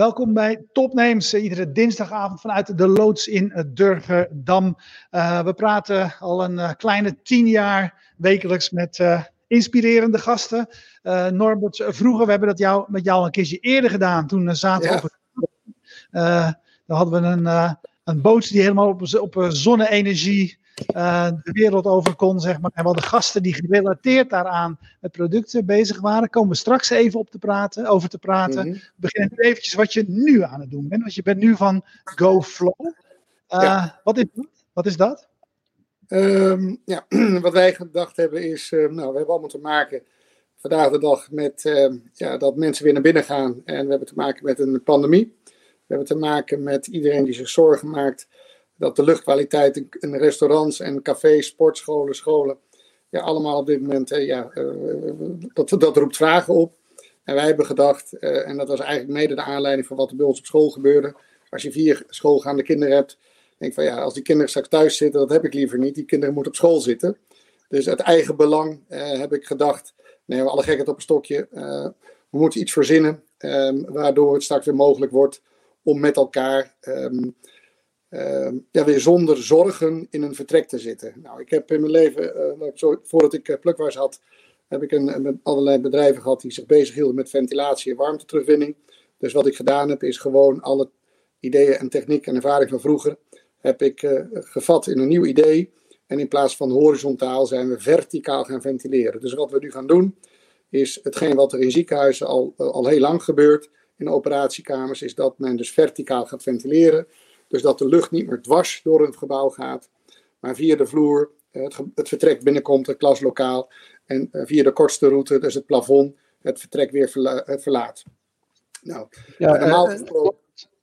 Welkom bij Topnames, iedere dinsdagavond vanuit de loods in Durgerdam. Uh, we praten al een uh, kleine tien jaar wekelijks met uh, inspirerende gasten. Norbert, vroeger, we hebben dat jou, met jou een keertje eerder gedaan. Toen zaten we ja. op Dan hadden we een, een boot die helemaal op, op zonne-energie de wereld over kon, zeg maar. En we hadden gasten die gerelateerd daaraan met producten bezig waren. Komen we straks even op te praten, over te praten. Mm -hmm. Nu eventjes wat je nu aan het doen bent. Want je bent nu van GoFlow. Uh, ja. wat, is, wat is dat? Um, ja, wat wij gedacht hebben is, uh, nou, we hebben allemaal te maken vandaag de dag met uh, ja, dat mensen weer naar binnen gaan. En we hebben te maken met een pandemie. We hebben te maken met iedereen die zich zorgen maakt dat de luchtkwaliteit in, restaurants en cafés, sportscholen, scholen, ja, allemaal op dit moment, ja, uh, dat, dat roept vragen op. En wij hebben gedacht, uh, en dat was eigenlijk mede de aanleiding van wat er bij ons op school gebeurde. Als je vier schoolgaande kinderen hebt, denk van ja, als die kinderen straks thuis zitten, dat heb ik liever niet. Die kinderen moeten op school zitten. Dus uit eigen belang uh, heb ik gedacht, nee, we alle gekheid op een stokje. we moeten iets verzinnen, um, waardoor het straks weer mogelijk wordt om met elkaar uh, ja, weer zonder zorgen in een vertrek te zitten. Nou, ik heb in mijn leven, zo, voordat ik uh, plukwaars had, heb ik een, allerlei bedrijven gehad die zich bezighielden met ventilatie en warmteterugwinning. Dus wat ik gedaan heb, is gewoon alle ideeën en techniek en ervaring van vroeger heb ik uh, gevat in een nieuw idee. En in plaats van horizontaal zijn we verticaal gaan ventileren. Dus wat we nu gaan doen, is hetgeen wat er in ziekenhuizen al, al heel lang gebeurt, in operatiekamers, is dat men dus verticaal gaat ventileren. Dus dat de lucht niet meer dwars door het gebouw gaat, maar via de vloer het, het vertrek binnenkomt, het klaslokaal. En uh, via de kortste route, dus het plafond, het vertrek weer verla verlaat. Nou, ja, normaal gesproken.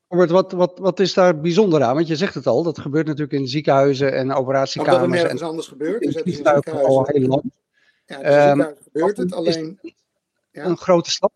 Robert, wat, wat, wat is daar bijzonder aan? Want je zegt het al, dat gebeurt natuurlijk in ziekenhuizen en operatiekamers. Omdat er nergens en, anders gebeurt. Dus het is in ziekenhuizen al heel lang. Ja, in ziekenhuizen gebeurt het, alleen... Ja. Een grote stap?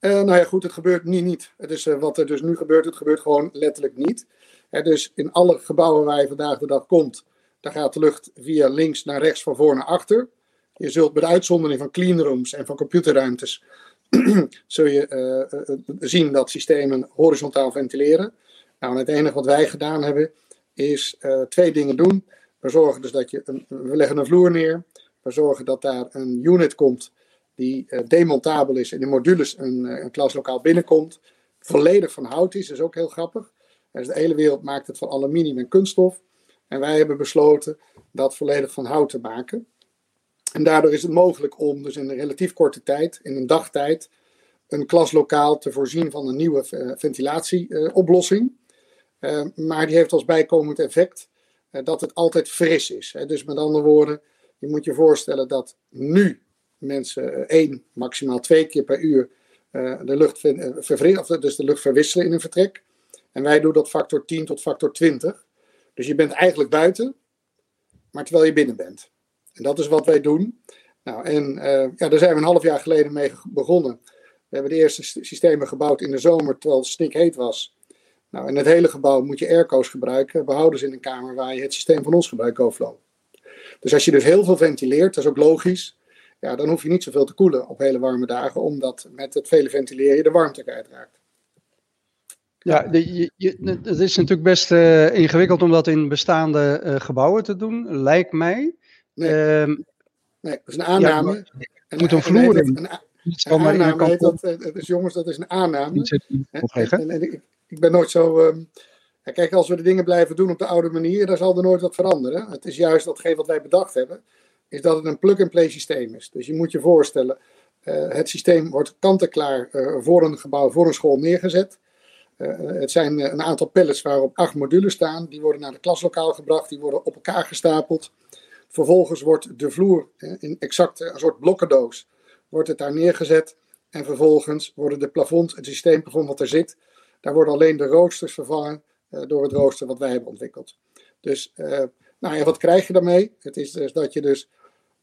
Uh, nou ja, goed, het gebeurt nu niet. Het is, uh, wat er dus nu gebeurt, het gebeurt gewoon letterlijk niet. Dus in alle gebouwen waar je vandaag de dag komt, daar gaat de lucht via links naar rechts, van voor naar achter. Je zult bij de uitzondering van cleanrooms en van computerruimtes, zul je zien dat systemen horizontaal ventileren. Nou, het enige wat wij gedaan hebben, is twee dingen doen. We zorgen dus dat je, een, we leggen een vloer neer. We zorgen dat daar een unit komt die uh, demontabel is en in modules een, uh, een klaslokaal binnenkomt. Volledig van hout is, dat is ook heel grappig. Dus de hele wereld maakt het van aluminium en kunststof. En wij hebben besloten dat volledig van hout te maken. En daardoor is het mogelijk om dus in een relatief korte tijd, in een dagtijd, een klaslokaal te voorzien van een nieuwe uh, ventilatieoplossing. maar die heeft als bijkomend effect dat het altijd fris is. Hè. Dus met andere woorden, je moet je voorstellen dat nu mensen eh, één, maximaal twee keer per uur uh, de lucht eh, of dus de lucht verwisselen in een vertrek. En wij doen dat factor 10 tot factor 20. Dus je bent eigenlijk buiten, maar terwijl je binnen bent. En dat is wat wij doen. Nou, en ja, daar zijn we een half jaar geleden mee begonnen. We hebben de eerste systemen gebouwd in de zomer, terwijl het snikheet was. Nou, in het hele gebouw moet je airco's gebruiken. We houden ze in een kamer waar je het systeem van ons gebruikt, GoFlow. Dus als je dus heel veel ventileert, dat is ook logisch ja, dan hoef je niet zoveel te koelen op hele warme dagen, omdat met het vele ventileren je de warmte kwijtraakt. Ja, de, je, je, het is natuurlijk best uh, ingewikkeld om dat in bestaande uh, gebouwen te doen, lijkt mij. Nee, um, nee dat is een aanname. Ja, er moet een vloer in. Een, een, een aanname heet dat, het is, jongens, dat is een aanname. En, en, en ik, ik, ben nooit zo... Um, kijk, als we de dingen blijven doen op de oude manier, dan zal er nooit wat veranderen. Het is juist datgene wat wij bedacht hebben is dat het een plug-and-play systeem is. Dus je moet je voorstellen, uh, het systeem wordt kant-en-klaar uh, voor een gebouw, voor een school neergezet. Uh, het zijn een aantal pallets waarop acht modules staan. Die worden naar het klaslokaal gebracht, die worden op elkaar gestapeld. Vervolgens wordt de vloer in exact een soort blokkendoos, wordt het daar neergezet. En vervolgens worden de plafonds, het systeemplafond wat er zit, daar worden alleen de roosters vervangen door het rooster wat wij hebben ontwikkeld. Dus nou ja, wat krijg je daarmee? Het is dus dat je dus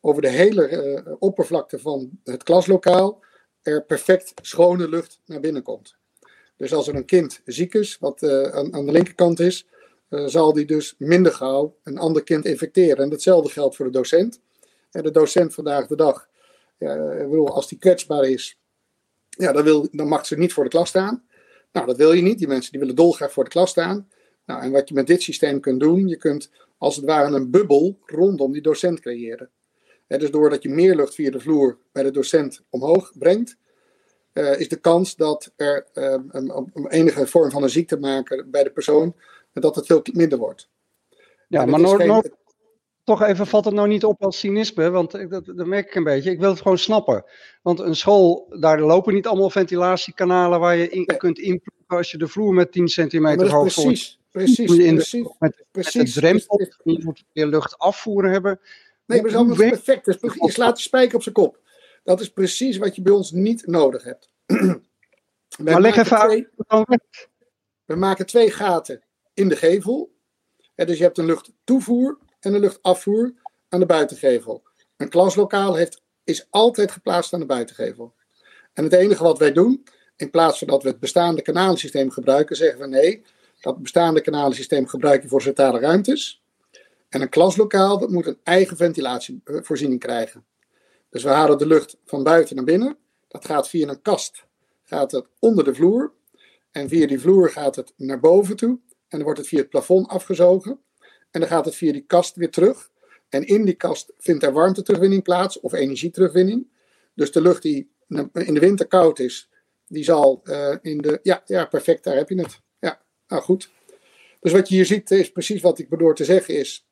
over de hele uh, oppervlakte van het klaslokaal er perfect schone lucht naar binnen komt. Dus als er een kind ziek is, wat uh, aan, aan, de linkerkant is, uh, zal die dus minder gauw een ander kind infecteren. En hetzelfde geldt voor de docent. En de docent vandaag de dag, ja, ik bedoel, als die kwetsbaar is, ja, dan, wil, dan mag ze niet voor de klas staan. Nou, dat wil je niet. Die mensen die willen dolgraag voor de klas staan. Nou, en wat je met dit systeem kunt doen, je kunt als het ware een bubbel rondom die docent creëren. Dus doordat je meer lucht via de vloer bij de docent omhoog brengt, uh, is de kans dat er um, enige vorm van een ziekte maken bij de persoon, dat het veel minder wordt. Ja, maar nog, geen... toch even valt het nou niet op als cynisme, want dat, dat merk ik een beetje. Ik wil het gewoon snappen. Want een school, daar lopen niet allemaal ventilatiekanalen waar je in, kunt inploegen als je de vloer met 10 centimeter hoog precies, precies, precies, met, precies. Met de drempel, je moet weer lucht afvoeren hebben. Nee, maar dat is perfect. Je slaat de spijker op zijn kop. Dat is precies wat je bij ons niet nodig hebt. maar leg even twee, uit. We maken twee gaten in de gevel. dus je hebt een luchttoevoer en een luchtafvoer aan de buitengevel. Een klaslokaal heeft, is altijd geplaatst aan de buitengevel. En het enige wat wij doen, in plaats van dat we het bestaande kanalensysteem gebruiken, zeggen we nee, dat bestaande kanalensysteem gebruik je voor centrale ruimtes. En een klaslokaal dat moet een eigen ventilatievoorziening krijgen. Dus we halen de lucht van buiten naar binnen. Dat gaat via een kast gaat het onder de vloer. En via die vloer gaat het naar boven toe. En dan wordt het via het plafond afgezogen. En dan gaat het via die kast weer terug. En in die kast vindt er warmteterugwinning plaats of energieterugwinning. Dus de lucht die in de winter koud is, die zal uh, in de. Ja, ja, perfect, daar heb je het. Ja, nou goed. Dus wat je hier ziet is precies wat ik bedoel te zeggen is.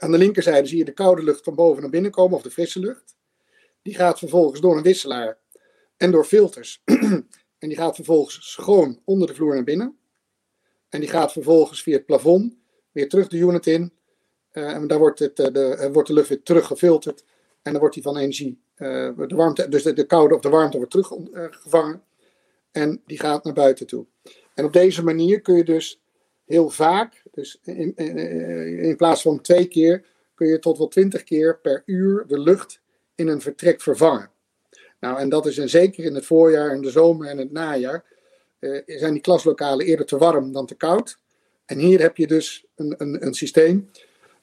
Aan de linkerzijde zie je de koude lucht van boven naar binnen komen, of de frisse lucht. Die gaat vervolgens door een wisselaar en door filters. en die gaat vervolgens schoon onder de vloer naar binnen. En die gaat vervolgens via het plafond weer terug de unit in. Uh, en daar wordt, het, uh, de, wordt de lucht weer terug gefilterd. En dan wordt die van energie, de warmte, dus de, de, koude of de warmte wordt teruggevangen. en die gaat naar buiten toe. En op deze manier kun je dus heel vaak, dus in, in, in plaats van twee keer, kun je tot wel twintig keer per uur de lucht in een vertrek vervangen. Nou, en dat is en zeker in het voorjaar, in de zomer en het najaar, uh, zijn die klaslokalen eerder te warm dan te koud. En hier heb je dus een, een, een systeem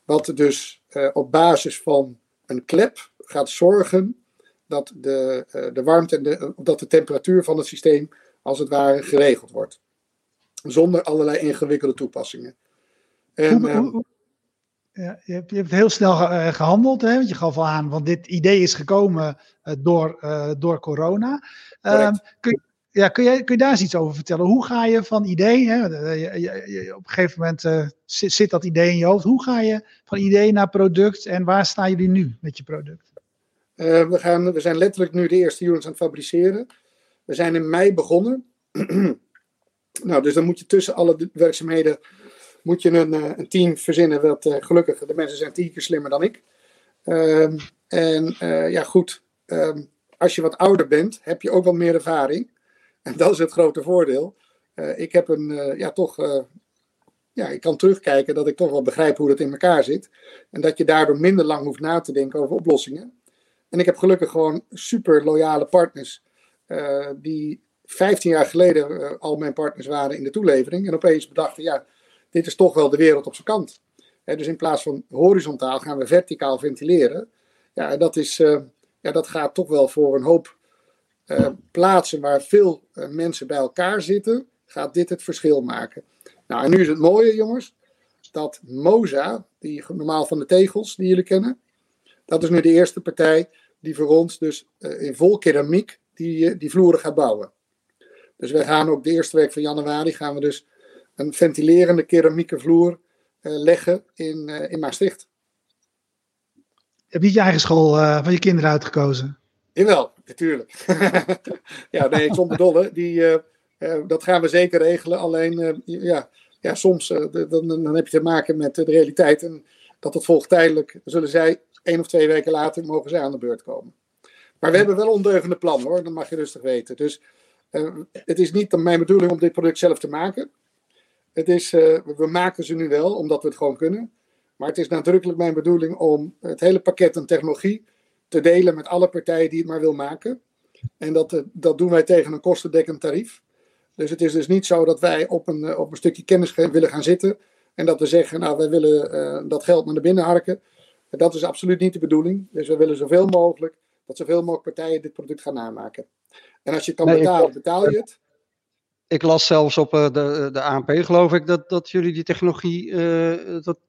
wat dus uh, op basis van een klep gaat zorgen dat de, uh, de warmte en de, dat de temperatuur van het systeem als het ware geregeld wordt. Zonder allerlei ingewikkelde toepassingen. En, hoe, hoe, ja, je, hebt, je hebt heel snel ge, gehandeld, hè? want je gaf al aan, want dit idee is gekomen uh, door, uh, door corona. Uh, kun, ja, kun, je, kun je daar eens iets over vertellen? Hoe ga je van idee, hè? Je, je, op een gegeven moment zit, zit, dat idee in je hoofd, hoe ga je van idee naar product en waar staan jullie nu met je product? we, gaan, we zijn letterlijk nu de eerste units aan het fabriceren. We zijn in mei begonnen. nou, dus dan moet je tussen alle werkzaamheden moet je een, eh, een team verzinnen wat uh, gelukkig, de mensen zijn tien keer slimmer dan ik. Um, en uh, ja, goed, um, als je wat ouder bent, heb je ook wat meer ervaring. En dat is het grote voordeel. Ik heb een, ja, toch, ja, ik kan terugkijken dat ik toch wel begrijp hoe dat in elkaar zit. En dat je daardoor minder lang hoeft na te denken over oplossingen. En ik heb gelukkig gewoon super loyale partners. die 15 jaar geleden al mijn partners waren in de toelevering. En opeens bedachten, ja, dit is toch wel de wereld op zijn kant. dus in plaats van horizontaal gaan we verticaal ventileren. Ja, dat, is, uh, ja, dat gaat toch wel voor een hoop uh, plaatsen waar veel uh, mensen bij elkaar zitten, gaat dit het verschil maken. Nou, en nu is het mooie, jongens, dat Moza, die normaal van de tegels die jullie kennen, dat is nu de eerste partij die voor ons dus in vol keramiek die, die vloeren gaat bouwen. Dus wij gaan ook de eerste week van januari gaan we dus een ventilerende keramieke vloer uh, leggen in, uh, in Maastricht. Heb je je eigen school uh, van je kinderen uitgekozen? Jawel, natuurlijk. ja, nee, zonder dolle. Die, dat gaan we zeker regelen. Alleen, ja, ja, soms dan, dan heb je te maken met de realiteit. En dat het volgt tijdelijk. zullen zij één of twee weken later mogen zij aan de beurt komen. Maar we hebben wel ondeugende plannen hoor, dat mag je rustig weten. Dus het is niet mijn bedoeling om dit product zelf te maken. Het is, uh, we maken ze nu wel, omdat we het gewoon kunnen. Maar het is nadrukkelijk mijn bedoeling om het hele pakket aan technologie te delen met alle partijen die het maar wil maken. En dat, uh, dat doen wij tegen een kostendekkend tarief. Dus het is dus niet zo dat wij op een, op een stukje kennis willen gaan zitten. En dat we zeggen, nou, wij willen dat geld naar binnen harken. Dat is absoluut niet de bedoeling. Dus we willen zoveel mogelijk, dat zoveel mogelijk partijen dit product gaan namaken. En als je kan nee, betalen, betaal je het. ik las zelfs op de, de ANP, geloof ik, dat, dat jullie die technologie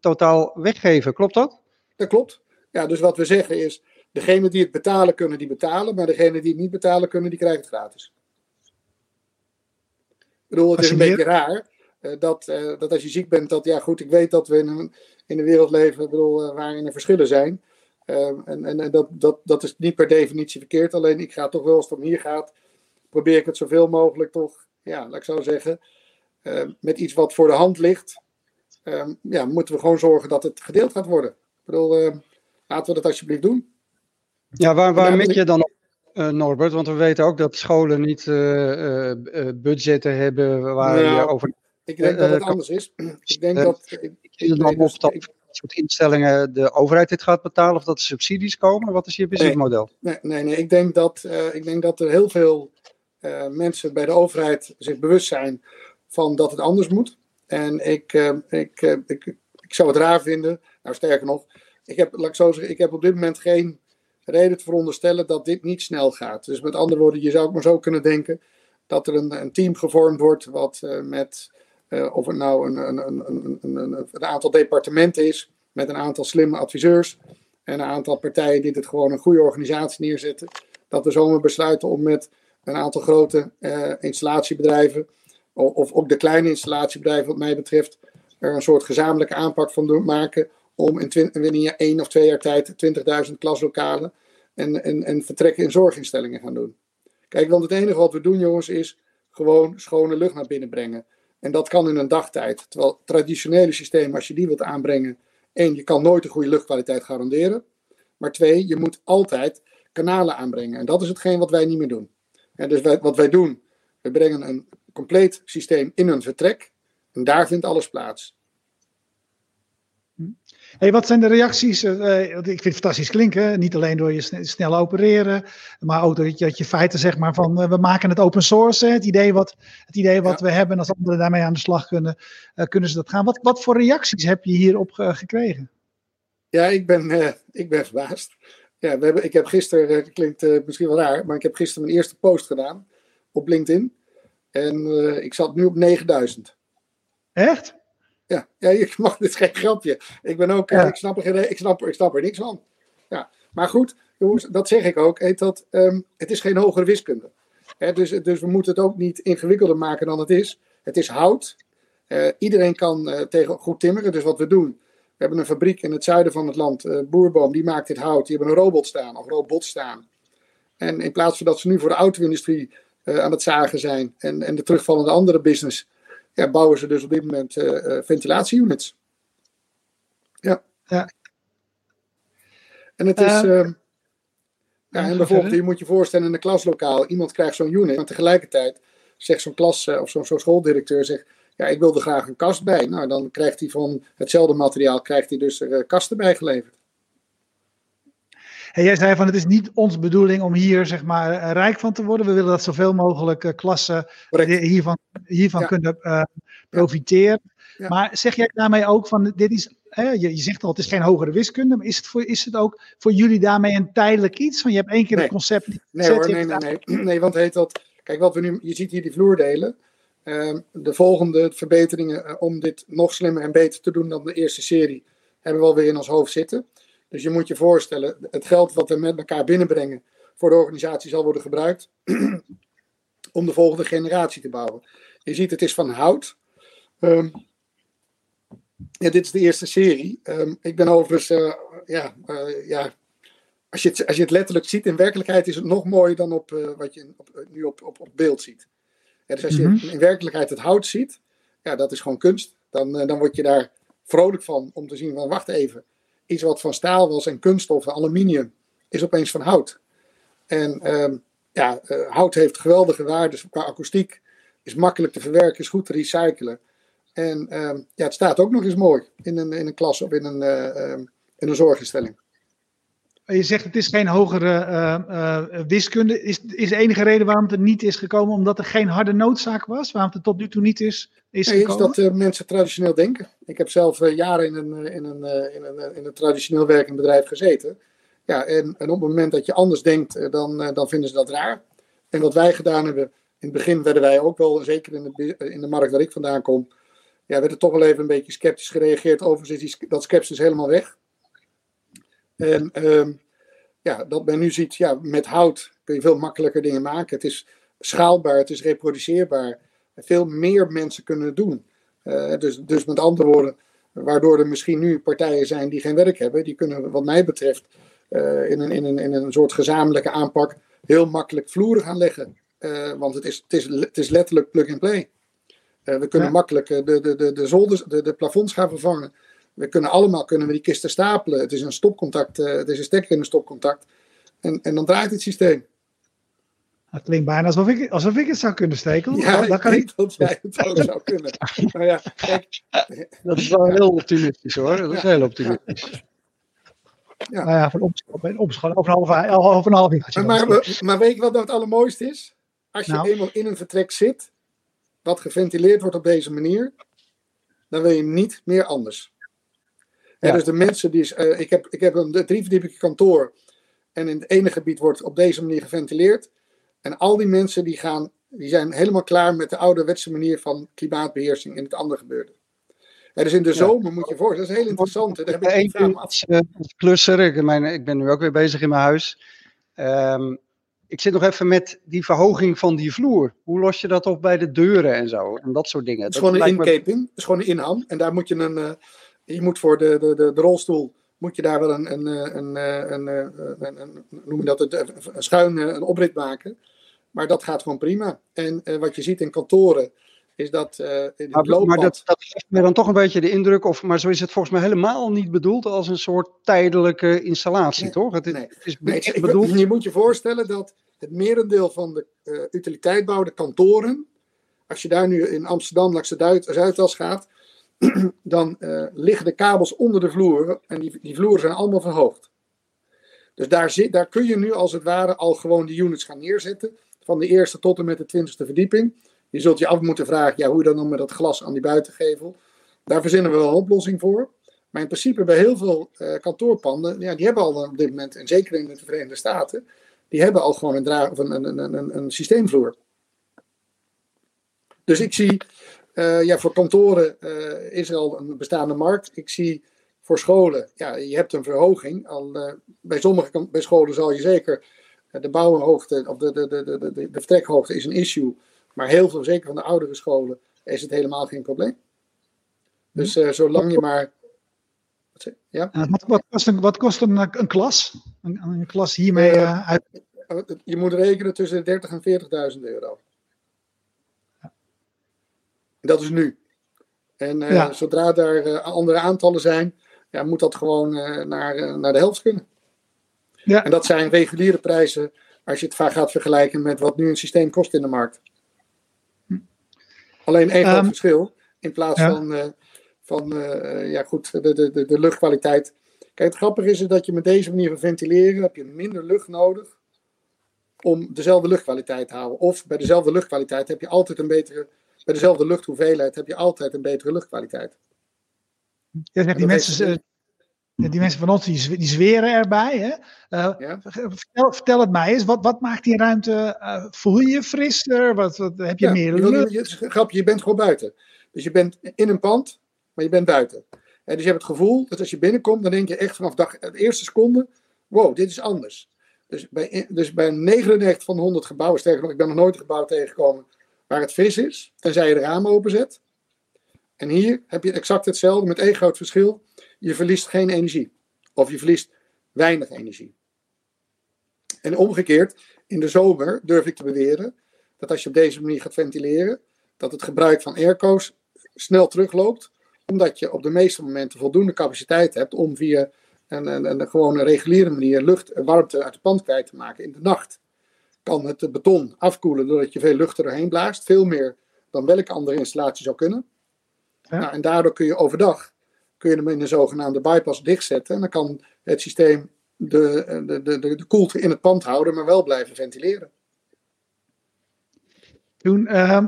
totaal weggeven. Klopt dat? Dat klopt. Ja, dus wat we zeggen is, degene die het betalen kunnen, die betalen. Maar degene die het niet betalen kunnen, die krijgen het gratis. Ik bedoel, het is een beetje raar. dat, dat als je ziek bent, dat ja goed, ik weet dat we in een, in een wereld leven ik bedoel, waarin er verschillen zijn. Ehm, en en, en dat, dat, dat is niet per definitie verkeerd. Alleen ik ga toch wel, als het om hier gaat, probeer ik het zoveel mogelijk toch, ja, laat ik zo zeggen, ehm, met iets wat voor de hand ligt, ehm, ja, moeten we gewoon zorgen dat het gedeeld gaat worden. Ik bedoel, laten we dat alsjeblieft doen. Ja, waar, waar mik je dan op, uh, Norbert? Want we weten ook dat scholen niet uh, uh, budgetten hebben waar nou, je over... Ik denk dat het anders is. Ik denk dat... Ik, ik, dan dus, dat soort instellingen de overheid dit gaat betalen of dat er subsidies komen? Wat is je businessmodel? Nee, nee, nee. Ik, denk dat, uh, ik denk dat er heel veel uh, mensen bij de overheid zich bewust zijn van dat het anders moet. En ik, uh, ik, ik, ik zou het raar vinden, nou sterker nog, ik heb, laat ik zo zeggen, ik heb op dit moment geen reden te veronderstellen dat dit niet snel gaat. Dus met andere woorden, je zou ook maar zo kunnen denken dat er een, een team gevormd wordt wat met of het nou een, een, een, een, aantal departementen is met een aantal slimme adviseurs en een aantal partijen die het gewoon een goede organisatie neerzetten. Dat we zomaar besluiten om met een aantal grote uh, installatiebedrijven, of, ook de kleine installatiebedrijven wat mij betreft, er een soort gezamenlijke aanpak van doen, maken om in één of twee jaar tijd 20.000 klaslokalen en, en, en vertrekken in zorginstellingen gaan doen. Kijk, want het enige wat we doen, jongens, is gewoon schone lucht naar binnen brengen. En dat kan in een dagtijd. Terwijl traditionele systemen, als je die wilt aanbrengen, één, je kan nooit een goede luchtkwaliteit garanderen. Maar twee, je moet altijd kanalen aanbrengen. En dat is hetgeen wat wij niet meer doen. Dus wij, wat wij doen, we brengen een compleet systeem in een vertrek. En daar vindt alles plaats. Hey, wat zijn de reacties? Uh, ik vind het fantastisch klinken. Niet alleen door je snel opereren, maar ook dat je, dat je feiten zeg maar van uh, we maken het open source. Het idee wat, het idee wat we hebben, als anderen daarmee aan de slag kunnen, uh, kunnen ze dat gaan. Wat, wat voor reacties heb je hierop gekregen? Ja, ik ben, ik ben verbaasd. Ja, we hebben, ik heb gisteren, klinkt misschien wel raar, maar ik heb gisteren mijn eerste post gedaan op LinkedIn. En ik zat nu op 9000. Echt? Ja, ja ik mag, dit is geen grapje. Ik ben ook, ja. ik, snap er, ik, snap, ik snap er niks van. Ja. Maar goed, jongens, dat zeg ik ook. Heet dat, um, het is geen hogere wiskunde. He, dus, dus we moeten het ook niet ingewikkelder maken dan het is. Het is hout. Uh, iedereen kan uh, tegen goed timmeren. Dus wat we doen, we hebben een fabriek in het zuiden van het land, uh, Boerboom, die maakt dit hout. Die hebben een robot staan, of robot staan. En in plaats van dat ze nu voor de auto-industrie aan het zagen zijn en, en de terugvallende andere business ja, bouwen ze dus op dit moment uh, ventilatieunits. Ja. ja. En het is. Uh, ja, en bijvoorbeeld, je moet je voorstellen in een klaslokaal, iemand krijgt zo'n unit, maar tegelijkertijd zegt zo'n klas of zo'n zo schooldirecteur zegt, ja, ik wil er graag een kast bij. Nou, dan krijgt hij van hetzelfde materiaal, krijgt hij dus er kasten bij geleverd. En jij zei van het is niet onze bedoeling om hier zeg maar eh, rijk van te worden. We willen dat zoveel mogelijk uh, klassen hiervan, hiervan ja. kunnen uh, profiteren. Ja. Maar zeg jij daarmee ook van dit is, hè, je, je, zegt al het is geen hogere wiskunde, maar is het, voor, is het ook voor jullie daarmee een tijdelijk iets? Van je hebt één keer nee. het concept. Nee hoor, nee, nee, nee, nee. want heet dat, kijk wat we nu, je ziet hier die vloerdelen. Uh, de volgende verbeteringen om dit nog slimmer en beter te doen dan de eerste serie hebben we alweer in ons hoofd zitten. Dus je moet je voorstellen, het geld wat we met elkaar binnenbrengen voor de organisatie zal worden gebruikt om de volgende generatie te bouwen. Je ziet, het is van hout. Um, ja, dit is de eerste serie. Um, ik ben overigens, uh, ja, uh, ja als, je het, als je het letterlijk ziet, in werkelijkheid is het nog mooier dan op, wat je op, nu op, op, op beeld ziet. Ja, dus als je mm -hmm. in werkelijkheid het hout ziet, ja, dat is gewoon kunst. Dan, dan word je daar vrolijk van om te zien van, wacht even, iets wat van staal was en kunststof, aluminium, is opeens van hout. En um, ja, uh, hout heeft geweldige waarden qua akoestiek, is makkelijk te verwerken, is goed te recyclen. En um, ja, het staat ook nog eens mooi in een, in een klas of in een, uh, um, in een zorginstelling. Je zegt het is geen hogere uh, uh, wiskunde. Is, is de enige reden waarom het er niet is gekomen omdat er geen harde noodzaak was? Waarom het tot nu toe niet is, is nee, gekomen? is dat uh, mensen traditioneel denken. Ik heb zelf jaren in een, in, een, in, een, in een traditioneel werkend bedrijf gezeten. Ja, en, en op het moment dat je anders denkt, dan, dan vinden ze dat raar. En wat wij gedaan hebben, In het begin werden wij ook wel, zeker in de, in de markt waar ik vandaan kom, ja, werd er toch wel even een beetje sceptisch gereageerd. Overigens is die, dat sceptisch helemaal weg. En ehm, ja, dat men nu ziet, ja, met hout kun je veel makkelijker dingen maken. Het is schaalbaar, het is reproduceerbaar. Veel meer mensen kunnen het doen. Uh, dus, dus met andere woorden, waardoor er misschien nu partijen zijn die geen werk hebben, die kunnen wat mij betreft uh, in, een, in, een, in een soort gezamenlijke aanpak heel makkelijk vloeren gaan leggen. Uh, want het is, het, is, het is letterlijk plug-and-play. we kunnen ja. makkelijk de, de, de, de, zolders, de, de plafonds gaan vervangen. We kunnen allemaal kunnen we die kisten stapelen. Het is een stopcontact, het is een stekker in een stopcontact. En, en dan draait het systeem. Het klinkt bijna alsof ik, alsof ik het zou kunnen steken. Ja, dat kan ik dat jij het ook zou kunnen. Nou ja, kijk. Dat is wel heel optimistisch hoor. Dat is heel optimistisch. Ja. Nou ja, van opschoppen, opschoppen over een half, over een half jaar. Maar, maar, maar, weet je wat nou het allermooiste is? Als je nou. eenmaal in een vertrek zit, wat geventileerd wordt op deze manier, dan wil je niet meer anders. Ja. dus de mensen die. Uh, ik, heb, ik heb een drieverdieping kantoor. En in het ene gebied wordt op deze manier geventileerd. En al die mensen die, gaan, die zijn helemaal klaar met de ouderwetse manier van klimaatbeheersing in het andere gebeurde. Ja, dus in de zomer moet je voor, dat is heel interessant. Daar heb ik een als, uh, klusser, ik, mijn, ik ben nu ook weer bezig in mijn huis. Um, ik zit nog even met die verhoging van die vloer. Hoe los je dat op bij de deuren en zo? En dat soort dingen. Het is dat gewoon een inkeping. Het is gewoon een inham. En daar moet je een. Uh, je moet voor de, de, de, de rolstoel. Moet je daar wel een. een, een, een, een, een noem dat? Een, schuin een oprit maken. Maar dat gaat gewoon prima. En uh, wat je ziet in kantoren is dat uh, in maar, loopband... maar dat, dat, geeft me dan toch een beetje de indruk, of, maar zo is het volgens mij helemaal niet bedoeld als een soort tijdelijke installatie, nee, toch? Het, nee, het is nee, ik, bedoeld... Je moet je voorstellen dat het merendeel van de uh, utiliteitbouw, de kantoren, als je daar nu in Amsterdam langs de Zuidas gaat, dan uh, liggen de kabels onder de vloer en die, die vloeren zijn allemaal verhoogd. Dus daar, zit, daar kun je nu als het ware al gewoon die units gaan neerzetten van de eerste tot en met de twintigste verdieping. Je zult je af moeten vragen ja, hoe dan met dat glas aan die buitengevel. Daar verzinnen we wel een oplossing voor. Maar in principe bij heel veel uh, kantoorpanden, ja, die hebben al op dit moment, en zeker in de Verenigde Staten, die hebben al gewoon een, dra of een, een, een, een, systeemvloer. Dus ik zie, uh, ja, voor kantoren uh, is er al een bestaande markt. Ik zie voor scholen, ja, je hebt een verhoging. Al, bij sommige bij scholen zal je zeker de bouwhoogte of de, de, de, de, de, vertrekhoogte is een issue. Maar heel veel, zeker van de oudere scholen, is het helemaal geen probleem. Dus zolang je maar. Ja? Wat, wat, kost een, wat kost een, een klas? Een, een klas hiermee uit? Je moet rekenen tussen 30 en 40.000 euro. Dat is nu. En uh, ja. zodra daar andere aantallen zijn, ja, moet dat gewoon naar, naar de helft kunnen. Ja. En dat zijn reguliere prijzen als je het gaat vergelijken met wat nu een systeem kost in de markt. Alleen één groot um, verschil. In plaats ja. van, van ja goed, de, de, de, luchtkwaliteit. Kijk, het grappige is dat je met deze manier van ventileren heb je minder lucht nodig om dezelfde luchtkwaliteit te houden. Of bij dezelfde luchtkwaliteit heb je altijd een betere, bij dezelfde luchthoeveelheid heb je altijd een betere luchtkwaliteit. Ja, zegt die mensen, die mensen van ons die, die zweren erbij. Hè? Uh, ja. vertel, vertel, het mij eens, wat, wat maakt die ruimte? Uh, voel je je frisser? Wat, wat, heb je ja, meer lucht? Je, je, grapje, je bent gewoon buiten. Dus je bent in een pand, maar je bent buiten. En dus je hebt het gevoel dat als je binnenkomt, dan denk je echt vanaf dag, de eerste seconde: wow, dit is anders. Dus bij, dus bij 99 van de 100 gebouwen, sterker nog, ik ben nog nooit een gebouw tegengekomen waar het fris is, tenzij je de ramen openzet. En hier heb je exact hetzelfde met één groot verschil je verliest geen energie. Of je verliest weinig energie. En omgekeerd, in de zomer durf ik te beweren dat als je op deze manier gaat ventileren, dat het gebruik van airco's snel terugloopt, omdat je op de meeste momenten voldoende capaciteit hebt om via een, een, een gewone reguliere manier lucht en warmte uit de pand kwijt te maken. In de nacht kan het beton afkoelen doordat je veel lucht erheen blaast, veel meer dan welke andere installatie zou kunnen. Ja. Nou, en daardoor kun je overdag kun je hem in een zogenaamde bypass dichtzetten. En dan kan het systeem de, de, de, de, de koelte in het pand houden, maar wel blijven ventileren. Toen, uh,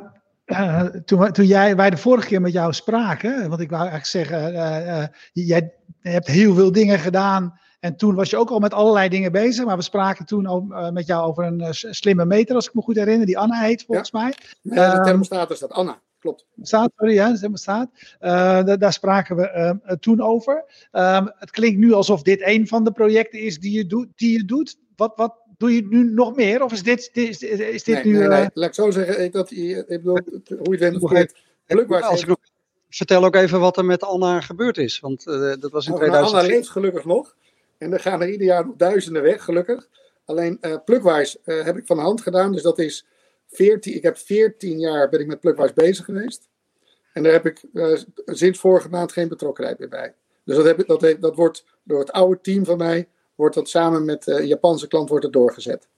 uh, toen, toen jij, wij de vorige keer met jou spraken, want ik wou eigenlijk zeggen, uh, jij hebt heel veel dingen gedaan En toen was je ook al met allerlei dingen bezig. Maar we spraken toen ook met jou over een slimme meter, als ik me goed herinner. Die Anna heet volgens mij. Nee, de ehm, thermostaat is dat, Anna klopt. Staat, sorry, ja, dat staat. Uh, daar spraken we uh, toen over. Uh, het klinkt nu alsof dit een van de projecten is die je, doet, die je doet. Wat, wat doe je nu nog meer? Of is dit, is, is dit nee, nu... Nee, nee. Eh, Laat ik zo zeggen, ik, dat, ik bedoel, hoe je het bent vergeet. Als ik nog, vertel ook even wat er met Anna gebeurd is. Want dat was in nou, 2000. Anna leeft gelukkig nog. En er gaan er ieder jaar nog duizenden weg, gelukkig. Alleen uh, Plukwijs heb ik van de hand gedaan. Dus dat is 14, ik heb 14 jaar ben ik met Plugwise bezig geweest. En daar heb ik uh, sinds vorige maand geen betrokkenheid meer bij. Dus dat, heb, dat, dat wordt door het oude team van mij, wordt dat samen met een Japanse klant wordt het doorgezet.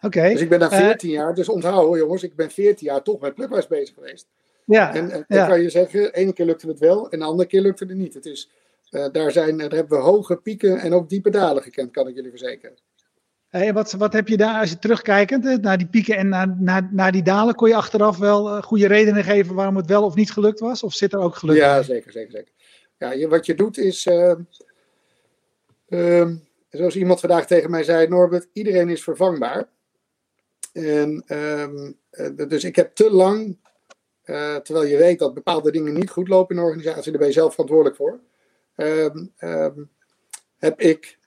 Oké. Dus ik ben daar 14 uh, jaar, dus onthouden jongens, ik ben 14 jaar toch met Plugwise bezig geweest. Ja. En dan ja. kan je zeggen, de ene keer lukte het wel en de andere keer lukte het niet. Het is, daar, zijn, daar hebben we hoge pieken en ook diepe dalen gekend, kan ik jullie verzekeren. Hey, wat, wat heb je daar, als je terugkijkend naar die pieken en naar, naar, naar die dalen, kon je achteraf wel uh, goede redenen geven waarom het wel of niet gelukt was? Of zit er ook geluk Ja, zeker, zeker, zeker. Ja, je, wat je doet is, uh, uh, zoals iemand vandaag tegen mij zei, Norbert, iedereen is vervangbaar. En ehm, eh, dus ik heb te lang, eh, terwijl je weet dat bepaalde dingen niet goed lopen in een organisatie, daar ben je zelf verantwoordelijk voor, ehm, ehm, heb ik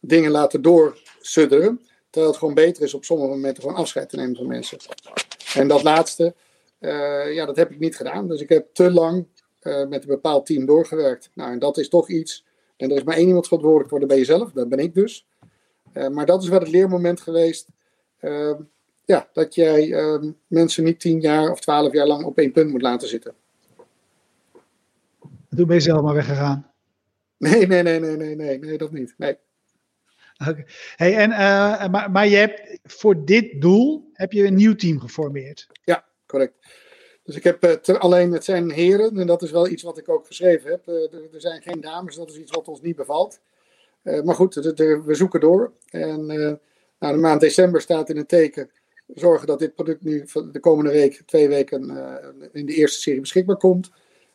dingen laten doorsudderen. Terwijl het gewoon beter is op sommige momenten gewoon afscheid te nemen van mensen. En dat laatste, uh, ja, dat heb ik niet gedaan. Dus ik heb te lang uh, met een bepaald team doorgewerkt. Nou, en dat is toch iets. En er is maar één iemand verantwoordelijk voor, dat ben je zelf. Dat ben ik dus. Uh, maar dat is wel het leermoment geweest. Ehm, ja, dat jij ehm, mensen niet tien jaar of twaalf jaar lang op één punt moet laten zitten. Toen ben je zelf maar weggegaan. Nee, nee, nee, nee, nee, nee, nee dat niet. Nee. Okay. Hey, en, uh, maar, maar je hebt voor dit doel heb je een nieuw team geformeerd. Ja, correct. Dus ik heb uh, alleen, het zijn heren, en dat is wel iets wat ik ook geschreven heb. Uh, er, zijn geen dames, dat is iets wat ons niet bevalt. maar goed, de, de, we zoeken door. En nou, de maand december staat in het teken zorgen dat dit product nu de komende week, twee weken, in de eerste serie beschikbaar komt.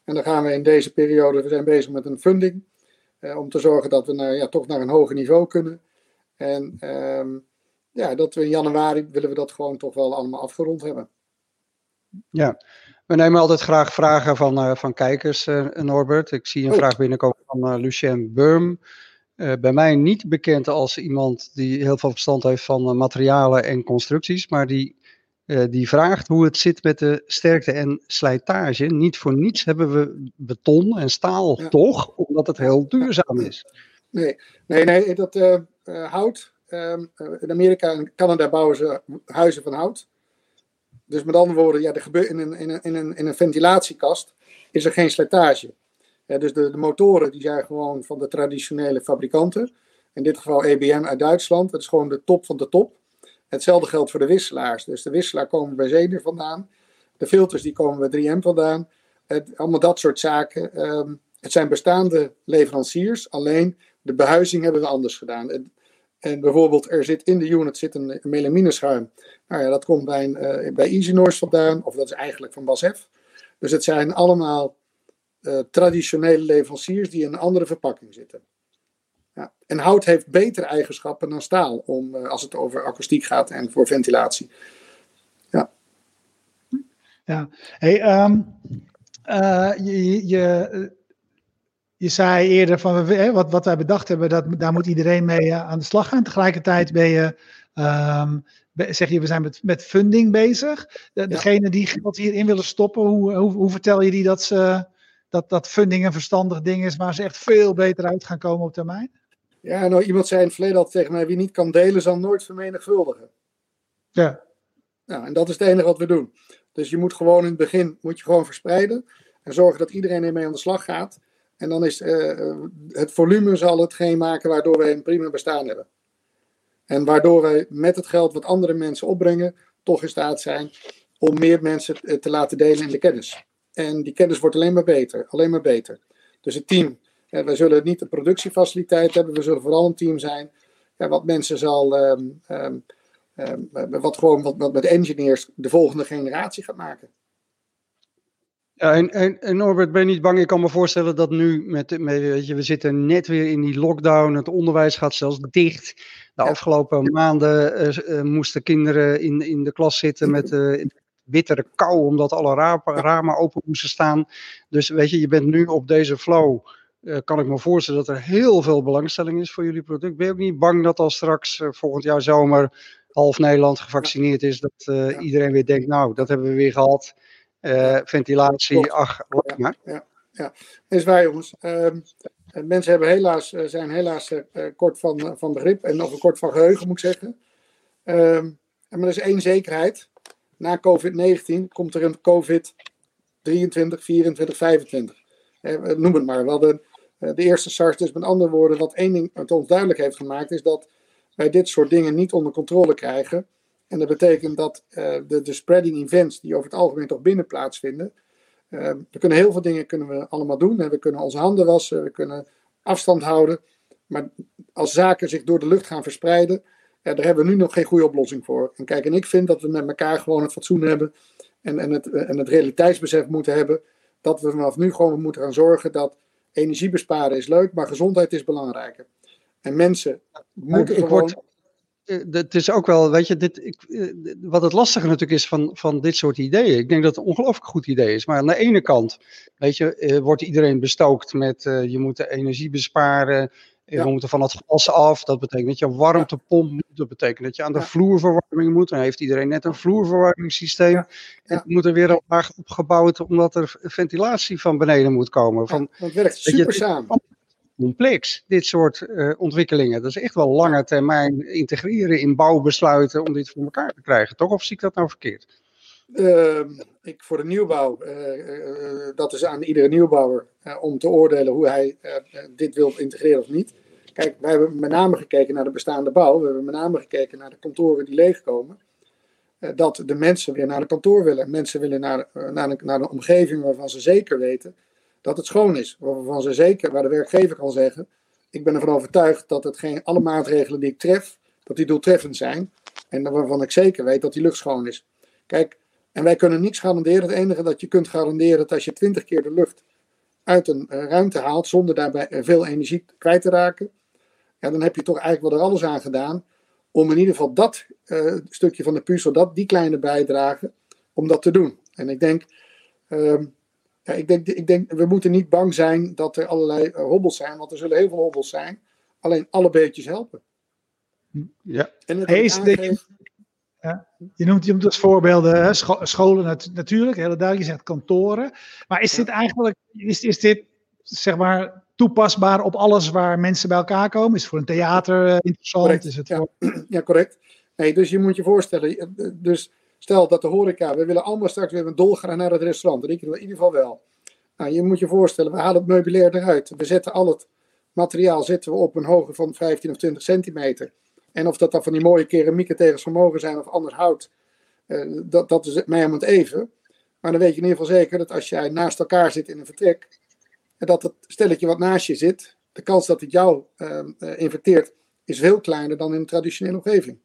En dan gaan we in deze periode, we zijn bezig met een funding. om te zorgen dat we naar, ja, toch naar een hoger niveau kunnen. En um, ja, dat we in januari willen we dat gewoon toch wel allemaal afgerond hebben. Ja, we nemen altijd graag vragen van, uh, van kijkers, uh, Norbert. Ik zie een oh. vraag binnenkomen van uh, Lucien Burm. bij mij niet bekend als iemand die heel veel verstand heeft van materialen en constructies, maar die, die vraagt hoe het zit met de sterkte en slijtage. Niet voor niets hebben we beton en staal, ja. toch? Omdat het heel duurzaam is. Nee, nee, nee dat, uh, hout. Um, in Amerika en Canada bouwen ze huizen van hout. Dus met andere woorden, ja, er gebeurt in, een, in, een, in, een, in een ventilatiekast is er geen slijtage. Ja, dus de, de, motoren die zijn gewoon van de traditionele fabrikanten. In dit geval EBM uit Duitsland. Dat is gewoon de top van de top. Hetzelfde geldt voor de wisselaars. Dus de wisselaar komen bij Zeder vandaan. De filters die komen bij 3M vandaan. Het, allemaal dat soort zaken. Um, het zijn bestaande leveranciers. Alleen de behuizing hebben we anders gedaan. En bijvoorbeeld, er zit in de unit zit een melamineschuim. Nou ja, dat komt bij, een, uh, bij Easy vandaan, of dat is eigenlijk van BASF. Dus het zijn allemaal uh, traditionele leveranciers die in een andere verpakking zitten. Ja. En hout heeft betere eigenschappen dan staal, om, uh, als het over akoestiek gaat en voor ventilatie. Ja. Ja, hey, um, je, je je zei eerder van hè, wat, wat wij bedacht hebben, dat, daar moet iedereen mee uh, aan de slag gaan. Tegelijkertijd ben je, um, zeg je, we zijn met, met funding bezig. De, ja. Degene die geld hierin willen stoppen, hoe, hoe, hoe, vertel je die dat, ze, dat, dat funding een verstandig ding is waar ze echt veel beter uit gaan komen op termijn? Ja, nou iemand zei in het verleden altijd tegen mij, wie niet kan delen zal nooit vermenigvuldigen. Ja. Nou, en dat is het enige wat we doen. Dus je moet gewoon in het begin, moet je gewoon verspreiden en zorgen dat iedereen ermee aan de slag gaat. En dan is uh, het volume zal hetgeen maken waardoor wij een prima bestaan hebben. En waardoor wij met het geld wat andere mensen opbrengen, toch in staat zijn om meer mensen te laten delen in de kennis. En die kennis wordt alleen maar beter, alleen maar beter. Dus het team, ja, wij zullen niet een productiefaciliteit hebben, we zullen vooral een team zijn ja, wat mensen zal, um, um, um, wat gewoon wat, wat met engineers de volgende generatie gaat maken. Ja, en, en, en, Norbert, ben je niet bang? Ik kan me voorstellen dat nu, met, met, weet je, we zitten net weer in die lockdown, het onderwijs gaat zelfs dicht. De afgelopen maanden uh, moesten kinderen in, in de klas zitten met uh, bittere kou, omdat alle ramen open moesten staan. Dus weet je, je bent nu op deze flow. Kan ik me voorstellen dat er heel veel belangstelling is voor jullie product. Ben je ook niet bang dat als straks volgend jaar zomer half Nederland gevaccineerd is, dat iedereen weer denkt, nou, dat hebben we weer gehad. Ventilatie, ach, ja, maar. Ja, ja, is waar jongens. Um, mensen hebben helaas, eh, zijn helaas kort van, van begrip en nog een kort van geheugen moet ik zeggen. Um, maar er is één zekerheid. Na COVID-19 komt er een COVID 23, 24, 25. noem het maar. We hadden de eerste SARS. Dus met andere woorden, wat één ding het ons duidelijk heeft gemaakt, is dat wij dit soort dingen niet onder controle krijgen. En dat betekent dat uh, de, de spreading events, die over het algemeen toch binnen plaatsvinden, uh, we kunnen heel veel dingen kunnen we allemaal doen. We kunnen onze handen wassen, we kunnen afstand houden. Maar als zaken zich door de lucht gaan verspreiden, uh, daar hebben we nu nog geen goede oplossing voor. En kijk, en ik vind dat we met elkaar gewoon het fatsoen hebben en, en, het, en het realiteitsbesef moeten hebben. Dat we vanaf nu gewoon moeten gaan zorgen dat energie besparen is leuk, maar gezondheid is belangrijker. En mensen moeten ik gewoon... Word het is ook wel, weet je, dit, ik, eh, wat het lastige natuurlijk is van, van dit soort ideeën. Ik denk dat het een ongelooflijk goed idee is. Maar aan de ene kant, weet je, eh, wordt iedereen bestookt met uh, je moet de energie besparen. Ja. We moeten van het gas af. Dat betekent dat je een warmtepomp moet. Dat betekent dat je aan de ja. vloerverwarming moet. Dan heeft iedereen net een vloerverwarmingssysteem. Ja. En het moet er weer een laag opgebouwd omdat er ventilatie van beneden moet komen. Van, dat werkt super samen complex, dit soort uh, ontwikkelingen. Dat is echt wel lange termijn integreren in bouwbesluiten om dit voor elkaar te krijgen, toch? Of zie ik dat nou verkeerd? Uh, ik, voor de nieuwbouw, uh, dat is aan iedere nieuwbouwer om te oordelen hoe hij dit wil integreren of niet. Kijk, wij hebben met name gekeken naar de bestaande bouw. We hebben met name gekeken naar de kantoren die leegkomen. dat de mensen weer naar de kantoor willen. Mensen willen naar, naar een omgeving waarvan ze zeker weten dat het schoon is. Waarvan ze zeker, waar de werkgever kan zeggen, ik ben ervan overtuigd dat het geen, alle maatregelen die ik tref, dat die doeltreffend zijn. En waarvan ik zeker weet dat die lucht schoon is. Kijk, en wij kunnen niets garanderen. Het enige dat je kunt garanderen is als je twintig keer de lucht uit een uh, ruimte haalt zonder daarbij veel energie kwijt te raken. Ja, dan heb je toch eigenlijk wel er alles aan gedaan om in ieder geval dat uh, stukje van de puzzel, dat, die kleine bijdrage, om dat te doen. En ik denk, uh, ja, ik, denk, ik denk, we moeten niet bang zijn dat er allerlei uh, hobbels zijn, want er zullen heel veel hobbels zijn. Alleen alle beetjes helpen. Ja. En het. Ja, je, noemt, je noemt als voorbeelden hè, scho scholen nat natuurlijk, hele duidelijk. Je zegt kantoren. Maar is dit eigenlijk, is, is dit zeg maar toepasbaar op alles waar mensen bij elkaar komen? Is het voor een theater uh, interessant? Correct. Is het ja. voor... ja, correct. Nee, dus je moet je voorstellen, dus Stel dat de horeca, we willen allemaal straks weer een dolgraag naar het restaurant. Dat we in ieder geval wel. Nou, je moet je voorstellen, we halen het meubilair eruit. We zetten al het materiaal zetten we op een hoogte van 15 of 20 centimeter. En of dat dan van die mooie keramieken tegen vermogen zijn of anders hout, uh, dat, dat is mij om het even. Maar dan weet je in ieder geval zeker dat als jij naast elkaar zit in een vertrek, en dat het stelletje wat naast je zit, de kans dat het jou uh, infecteert, is veel kleiner dan in een traditionele omgeving.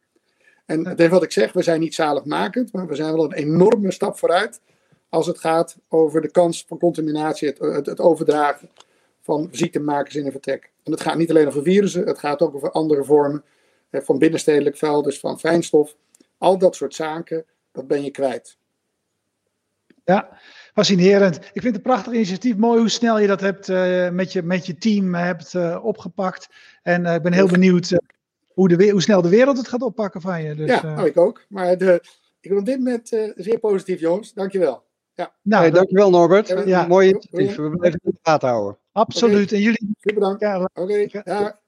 En het is wat ik zeg, we zijn niet zaligmakend, maar we zijn wel een enorme stap vooruit als het gaat over de kans van contaminatie, het, het, het overdragen van ziektemakers in een vertrek. En het gaat niet alleen over virussen, het gaat ook over andere vormen eh, van binnenstedelijk vuil, dus van fijnstof. Al dat soort zaken, dat ben je kwijt. Ja, fascinerend. Ik vind het een prachtig initiatief. Mooi hoe snel je dat hebt uh, met, je, met je team hebt uh, opgepakt. En uh, ik ben heel benieuwd hoe, de, hoe snel de wereld het gaat oppakken van je. Dus, ja, nou, ik ook. Maar de, ik ben op dit moment uh, zeer positief, jongens. Dankjewel. Ja. Nou, hey, dankjewel Norbert. Ja, ja. Mooi initiatief. We blijven het in de gaten houden. Absoluut. Okay. En jullie... Super bedankt. Ja, Oké, okay. ja.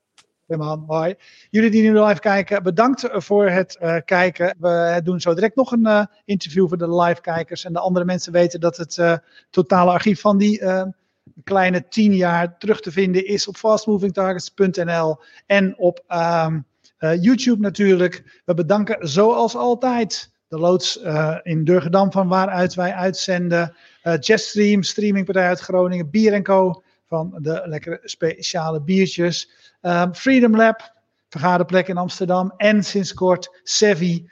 Man. Jullie die nu live kijken, bedankt voor het uh, kijken. We doen zo direct nog een uh, interview voor de live kijkers. En de andere mensen weten dat het totale archief van die kleine tien jaar terug te vinden is op fastmovingtargets.nl en op uh, YouTube natuurlijk. We bedanken zoals altijd de loods in Durgedam van waaruit wij uitzenden. Uh, Jetstream, streamingpartij uit Groningen. Bier Co. van de lekkere speciale biertjes. Um, Freedom Lab, vergaderplek in Amsterdam. En sinds kort Sevi,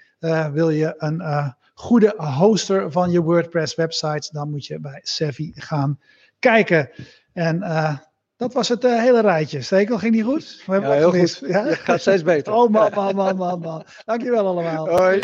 wil je een goede hoster van je WordPress websites, dan moet je bij Savvy gaan kijken. En dat was het hele rijtje. Stekel, ging die goed? We hebben ja, heel goed. Ja? Het gaat steeds beter. Oh man, man, man, man, man. Dankjewel allemaal. Hoi.